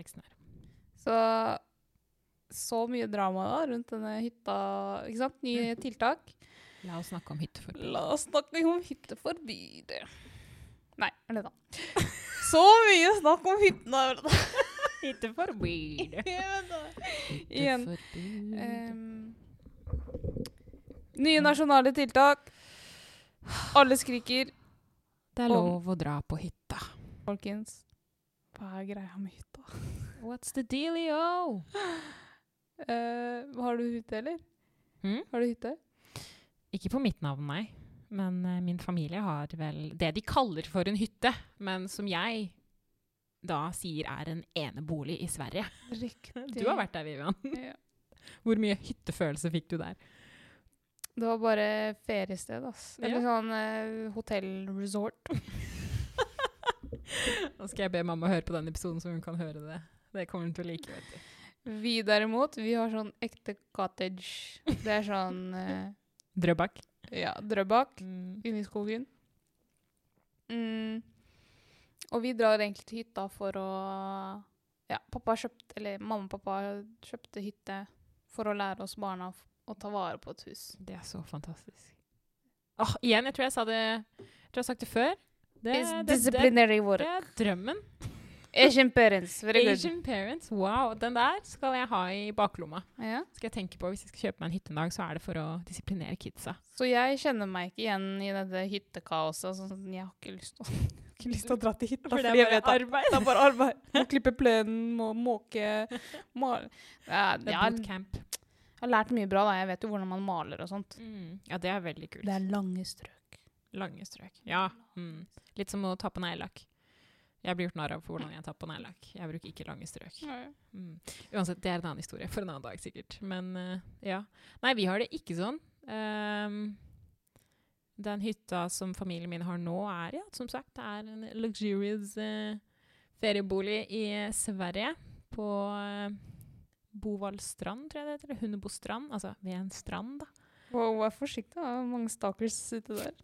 teksten her. Så så mye drama da rundt denne hytta. Ikke sant? Nye tiltak. La oss snakke om hytteforbud. La oss snakke om hytteforbud. Nei, eller da. Så mye snakk om hyttene. Hytteforbud. Igjen. Um, nye nasjonale tiltak. Alle skriker. det er lov å dra på hytta. Folkens, hva er greia med hytta? What's the dealio? Uh, har du hytte, eller? Mm? Har du hytte? Ikke på mitt navn, nei. Men uh, min familie har vel det de kaller for en hytte, men som jeg da sier er en enebolig i Sverige. Riktig. Du har vært der, Vivian. Ja. Hvor mye hyttefølelse fikk du der? Det var bare feriested, ass. Eller Ja. sånn uh, hotell-resort. Nå skal jeg be mamma høre på den episoden, så hun kan høre det. Det kommer hun til å like. vet du. Vi derimot, vi har sånn ekte cottage. Det er sånn eh, Drøbak. ja, drøbak Mm. inne i skogen. Mm. Og vi drar egentlig til hytta for å Ja, pappa kjøpte, eller mamma og pappa kjøpte hytte for å lære oss barna å ta vare på et hus. Det er så fantastisk. Åh, igjen, jeg tror jeg sa det Jeg tror jeg har sagt det før. Det, It's det, det, disciplinary det er drømmen. Asian parents, very good. Asian parents. Wow, den der skal jeg ha i baklomma. Ja. Skal jeg tenke på Hvis jeg skal kjøpe meg en hytte en dag, så er det for å disiplinere kidsa. Så jeg kjenner meg ikke igjen i dette hyttekaoset. Sånn, jeg har ikke lyst til å, ikke lyst til å dra til hytta. For det er bare arbeid. Det er bare arbeid. Må klippe plenen, må måke male. Ja, Det er bootcamp. jeg har lært mye bra, da. Jeg vet jo hvordan man maler og sånt. Mm. Ja, det er veldig kult. Det er lange strøk. Lange strøk. Ja. Mm. Litt som å ta på neglelakk. Jeg blir gjort narr av for hvordan jeg tar på neglelakk. Jeg bruker ikke lange strøk. Mm. Uansett, det er en annen historie for en annen dag, sikkert. Men uh, ja. Nei, vi har det ikke sånn. Um, den hytta som familien min har nå, er ja, som sagt, det er en luxurious uh, feriebolig i Sverige. På uh, Bovaldstrand, tror jeg det heter. Hundebostrand. Altså ved en strand, da. Wow, vær forsiktig, er mange stakers ute der.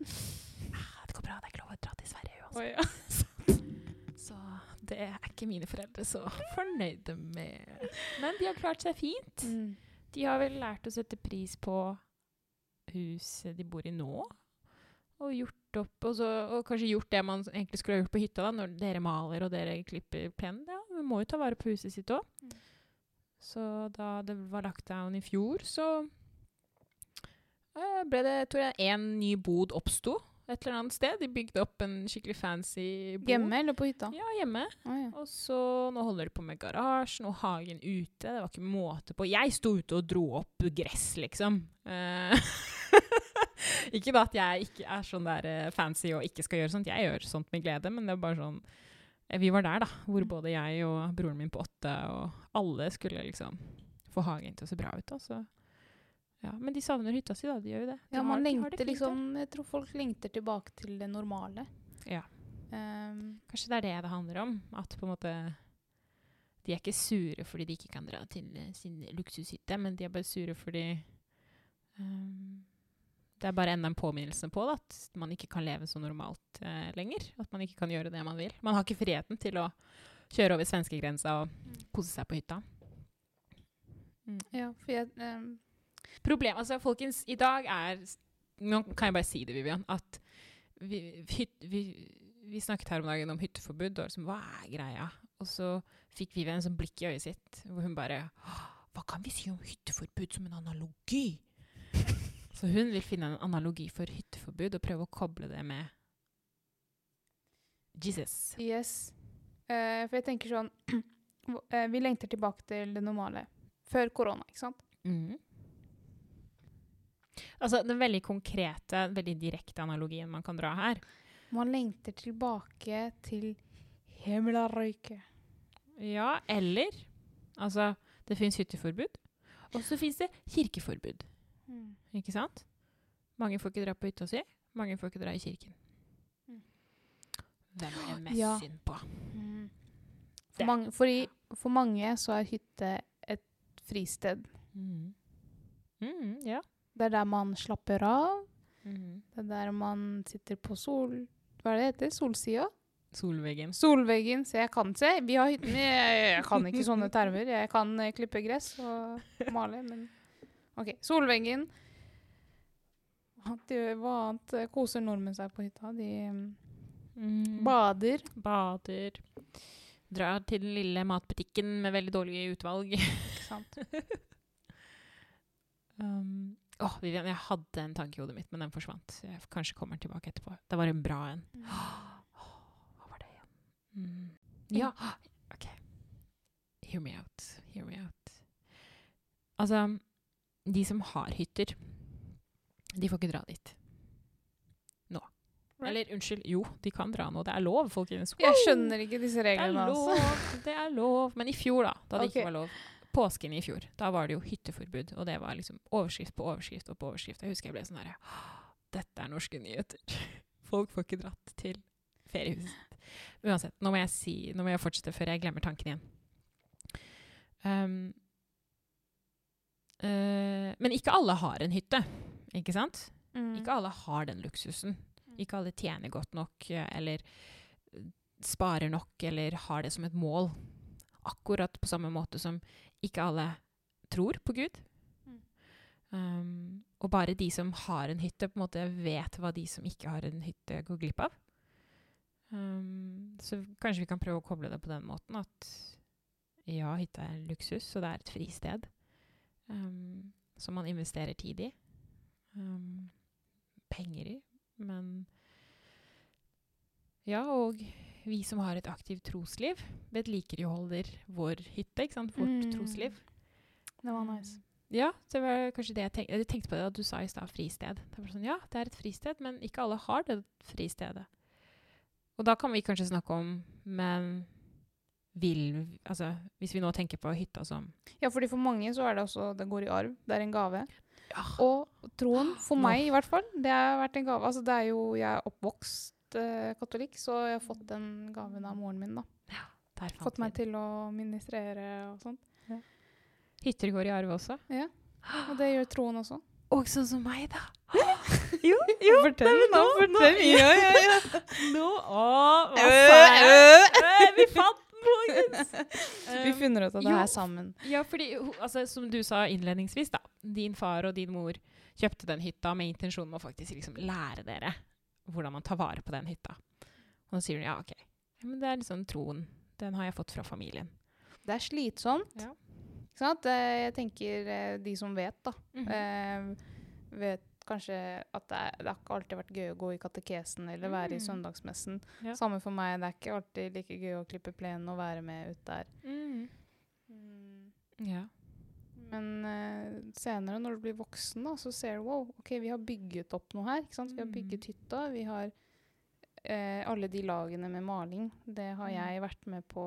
Ah, det går bra, det er ikke lov å dra til Sverige uansett. Oh, ja. Så det er ikke mine foreldre så fornøyde med. Men de har klart seg fint. Mm. De har vel lært å sette pris på huset de bor i nå. Og gjort opp, og, så, og kanskje gjort det man egentlig skulle ha gjort på hytta, da, når dere maler og dere klipper plenen. Ja, vi må jo ta vare på huset sitt òg. Mm. Så da det var lagt down i fjor, så eh, ble det, tror jeg, én ny bod oppsto et eller annet sted. De bygde opp en skikkelig fancy bod. Hjemme eller på hytta? Ja, hjemme. Å, ja. Og så nå holder de på med garasjen og hagen ute. Det var ikke måte på. Jeg sto ute og dro opp gress, liksom. Eh, ikke da at jeg ikke er sånn der eh, fancy og ikke skal gjøre sånt. Jeg gjør sånt med glede, men det er bare sånn eh, Vi var der, da. Hvor Mm. både jeg og broren min på åtte og alle skulle liksom få hagen til å se bra ut. Da, så. Ja, men de savner hytta si, da. De gjør jo det. De Ja, man har lengter de liksom Jeg tror folk lengter tilbake til det normale. Ja. Um, Kanskje det er det det handler om. At på en måte De er ikke sure fordi de ikke kan dra til eh, sin luksushytte, men de er bare sure fordi um, Det er bare enda en påminnelse på det, at man ikke kan leve så normalt eh, lenger. At man ikke kan gjøre det man vil. Man har ikke friheten til å kjøre over svenskegrensa og kose seg på hytta. Mm. ja, for jeg um, Problem, altså folkens, i dag er Nå kan jeg bare si det, Vivian, at vi, hyt, vi, vi snakket her om dagen om hytteforbud, og liksom, hva er greia? Og så fikk Vivian en sånn blikk i øyet sitt, hvor hun bare Hva kan vi si om hytteforbud som en analogi? Så hun vil finne en analogi for hytteforbud og prøve å koble det med Jesus. Yes. Uh, for jeg tenker sånn eh, Vi lengter tilbake til det normale. Før korona, ikke sant? Mhm. Altså, den veldig konkrete, veldig direkte analogien man kan dra her, Man lengter tilbake til himmelrøyke. Ja, eller Altså, det fins hytteforbud, og så fins det kirkeforbud. Ikke sant? Mange får ikke dra på hytta si, mange får ikke dra i kirken. Mm. Hvem er mest Ja. synd på? Mm. For, mange, fordi, for mange så er hytte et fristed. Mm. Mm, ja. Det er der man slapper av. Mm. Det er der man sitter på sol... Hva er det heter? Solsida? Solveggen. Solveggen. Så jeg kan se. Vi har hytten. Jeg, jeg kan ikke sånne termer. Jeg kan eh, klippe gress og male, men OK. Solveggen. Hva annet- Hva annet eh, koser nordmenn seg på hytta? De Mm. bader. Bader. Drar til den lille matbutikken med veldig dårlig utvalg. Ikke sant? Um, åh, Vivian, jeg hadde en tanke i hodet mitt, men den forsvant. Jeg kanskje kommer den tilbake etterpå. Det var en bra en. Åh, hva var det igjen? Mm. Ja, OK. Hear me out. Hear me out. Altså, de som har hytter, de får ikke dra dit. Nå. Eller unnskyld, jo, de kan dra nå. Det er lov, folkens. Jeg skjønner ikke disse reglene. Det er lov. Altså. Det er lov. Men i fjor, da, da det ikke var lov Påsken i fjor, da var det jo hytteforbud. Og det var liksom overskrift på overskrift og på overskrift. Jeg husker jeg ble sånn herre Dette er norske nyheter. Folk får ikke dratt til feriehuset. Uansett, nå må jeg si Nå må jeg fortsette før jeg glemmer tanken igjen. Um, uh, men ikke alle har en hytte, ikke sant? Mm. Ikke alle har den luksusen. Ikke alle tjener godt nok, eh, eller eh, sparer nok, eller har det som et mål. Akkurat på samme måte som ikke alle tror på Gud. Mm. Um, og bare de som har en hytte, på en måte vet hva de som ikke har en hytte, går glipp av. Um, så kanskje vi kan prøve å koble det på den måten at ja, hytta er luksus, og det er et fristed um, som man investerer tid i. Um, penger i. Men Ja, og vi som har et aktivt trosliv, vedlikeholder vår hytte, ikke sant? Vårt Mm. trosliv. Det var nice. Ja, det var kanskje det jeg tenkte. Jeg tenkte på det at du sa i stad fristed. Det var sånn, ja, det er et fristed, men ikke alle har det fristedet. Og da kan vi kanskje snakke om Men vil Altså, hvis vi nå tenker på hytta som Ja, fordi for mange så er det også Det går i arv. Det er en gave. ja, Og troen, for meg i hvert fall, det har vært en gave. Altså, det er jo Jeg er oppvokst eh, katolikk, så jeg har fått den gaven av moren min. da. der fant Fått meg til å ministrere og sånt. Hytter går i arv også. Ja. Og det gjør troen også. Også som meg, da. Jo, fortell nå, fortell. Ja, ja, ja. Nå, å, hva sa jeg? Vi fant! Vi Um, finner ut av det jo. her sammen. Ja, fordi, altså, som du sa innledningsvis, da. Din far og din mor kjøpte den hytta med intensjon om å faktisk liksom lære dere hvordan man tar vare på den hytta. Og så sier hun ja, OK. Men det er liksom troen. Den har jeg fått fra familien. Det er slitsomt. Ja. Ikke sant? Eh, Jeg tenker eh, de som vet, da. Mm -hmm. vet kanskje at det, er, det har ikke alltid vært gøy å gå i katekesen eller være i Mm. søndagsmessen. Ja. Samme for meg. Det er ikke alltid like gøy å klippe plenen og være med ut der. Mm. Ja. Men uh, senere, når du blir voksen, da, så ser du wow, ok, vi har bygget opp noe her. ikke sant? Vi har Mm. bygget hytta. Vi har uh, alle de lagene med maling. Det har Mm. jeg vært med på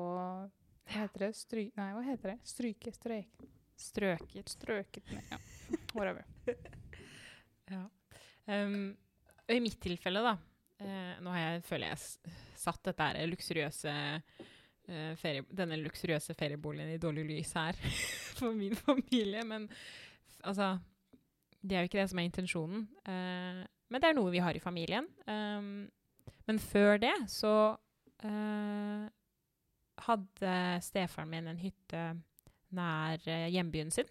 Hva heter det? Stry Nei, hva heter det? Stryke? Strøk. Strøket. Strøket med. Ja. Whatever. Ja. Um, I mitt tilfelle, da uh, Nå har jeg, føler jeg satt dette luksuriøse eh, ferie, denne luksuriøse ferieboligen i dårlig lys her for min familie. Men altså Det er jo ikke det som er intensjonen. Uh, men det er noe vi har i familien. Um, men før det så uh, hadde stefaren min en hytte nær hjembyen sin.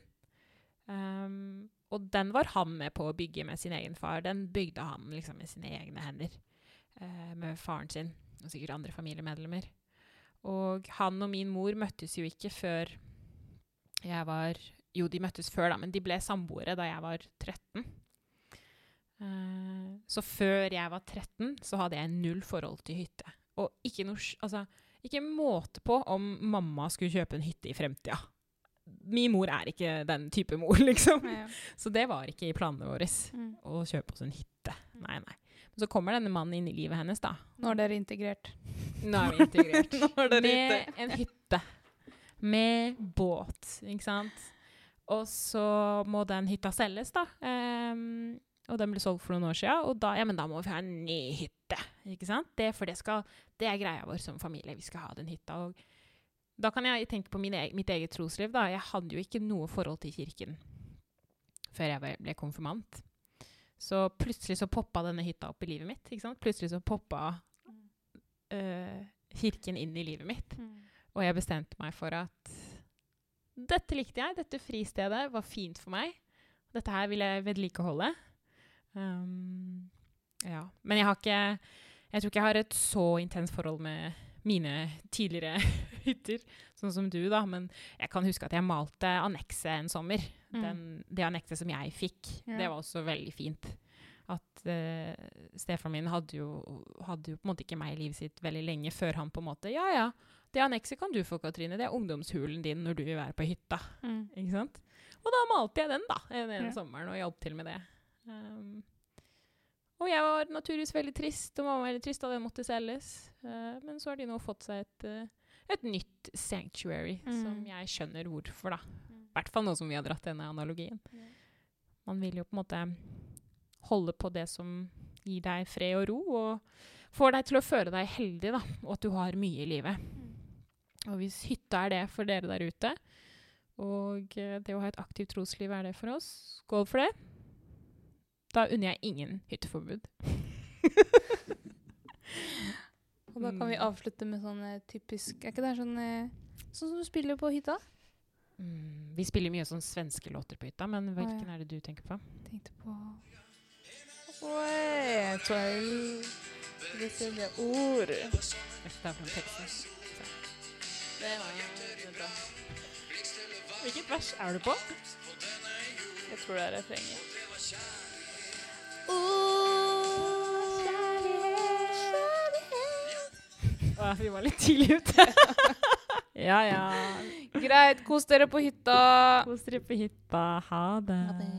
Um, og den var han med på å bygge med sin egen far. Den bygde han liksom med sine egne hender. Uh, med faren sin og sikkert andre familiemedlemmer. Og han og min mor møttes jo ikke før jeg var Jo, de møttes før, da, men de ble samboere da jeg var 13. Uh, så før jeg var 13, så hadde jeg null forhold til hytte. Og ikke noe Altså, ikke måte på om mamma skulle kjøpe en hytte i fremtida. Min mor er ikke den type mor, liksom. Ja. Så det var ikke i planene våre Mm. å kjøpe oss en hytte. Nei, nei. Men så kommer denne mannen inn i livet hennes, da. Nå er dere integrert. Nå er vi integrert. Nå er dere med en hytte. Med båt, ikke sant. Og så må den hytta selges, da. Um, og den ble solgt for noen år siden. Og da, ja, men da må vi ha en ny hytte. Ikke sant? Det, for det, skal, det er greia vår som familie. Vi skal ha den hytta. Og da kan jeg tenke på min eg mitt eget trosliv. da. Jeg hadde jo ikke noe forhold til kirken før jeg ble konfirmant. Så plutselig så poppa denne hytta opp i livet mitt. ikke sant? Plutselig så poppa øh, kirken inn i livet mitt. Mm. Og jeg bestemte meg for at dette likte jeg. Dette fristedet var fint for meg. Dette her vil jeg vedlikeholde. Um, ja. Men jeg har ikke Jeg tror ikke jeg har et så intenst forhold med mine tidligere hytter, sånn som du, da. Men jeg kan huske at jeg malte annekset en sommer. Mm. Den, det annektet som jeg fikk. Det var også veldig fint. At uh, stefaren min hadde jo, hadde jo på en måte ikke meg i livet sitt veldig lenge før han på en måte Ja, ja, det annekset kan du få, Katrine. Det er ungdomshulen din når du vil være på hytta. Mm. Ikke sant? Og da malte jeg den, da, den Ja. sommeren, og hjalp til med det. Um, og jeg var naturligvis veldig trist, og mamma var veldig trist da den måtte selges. Uh, men så har de nå fått seg et, uh, et nytt sanctuary, Mm. som jeg skjønner hvorfor, da. Mm. I hvert fall nå som vi har dratt denne analogien. Man vil jo på en måte holde på det som gir deg fred og ro, og får deg til å føle deg heldig, da, og at du har mye i livet. Og hvis hytta er det for dere der ute, og eh, det å ha et aktivt trosliv er det for oss, skål for det. Da unner jeg ingen hytteforbud. Og da kan vi Mm. avslutte med sånn eh, typisk Er ikke det sånn eh, Sånn som du spiller på hytta? Mm, vi spiller mye sånn svenske låter på hytta, men hvilken ja. er det du tenker på? Tenkte på Oi, Disse ord. er fra teksten. Det var jo bra. Hvilket vers er du på? Jeg tror det er refrenget. Å, vi var litt tidlig ute. ja, ja. Greit, kos dere på hytta. Kos dere på hytta. Ha det. Ha det.